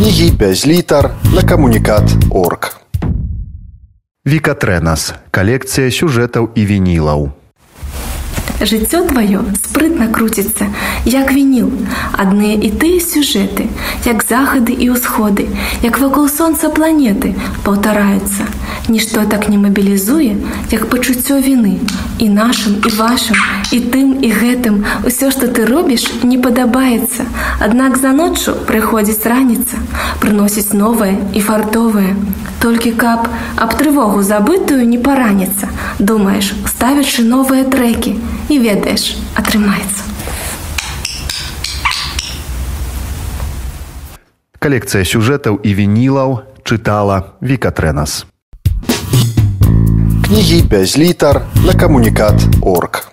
кнігі без літар на камунікат орг. Вікатрэнас калекцыя сюжэтаў і вінілаў. Жыццё тваё спрытна круціцца, як вініл, адныя і тыя сюжэты, як захады і ўсходы, як вакол сонца планеты паўтараюцца. Нішто так не мабілізуе, як пачуццё віны. І нашым і вашым, і тым і гэтым усё, што ты робіш, не падабаецца. Аднак за ноччу прыходзіць раніца, прыносіць новае і фартовае. Толькі каб аб трывогу забытую не параніцца, думаеш, ставячы новыя трэкі, і ведаеш, атрымаецца. Калекцыя сюжэтаў і вінілаў чытала Вікатрэнас. Кнігі без літар на камунікат орг.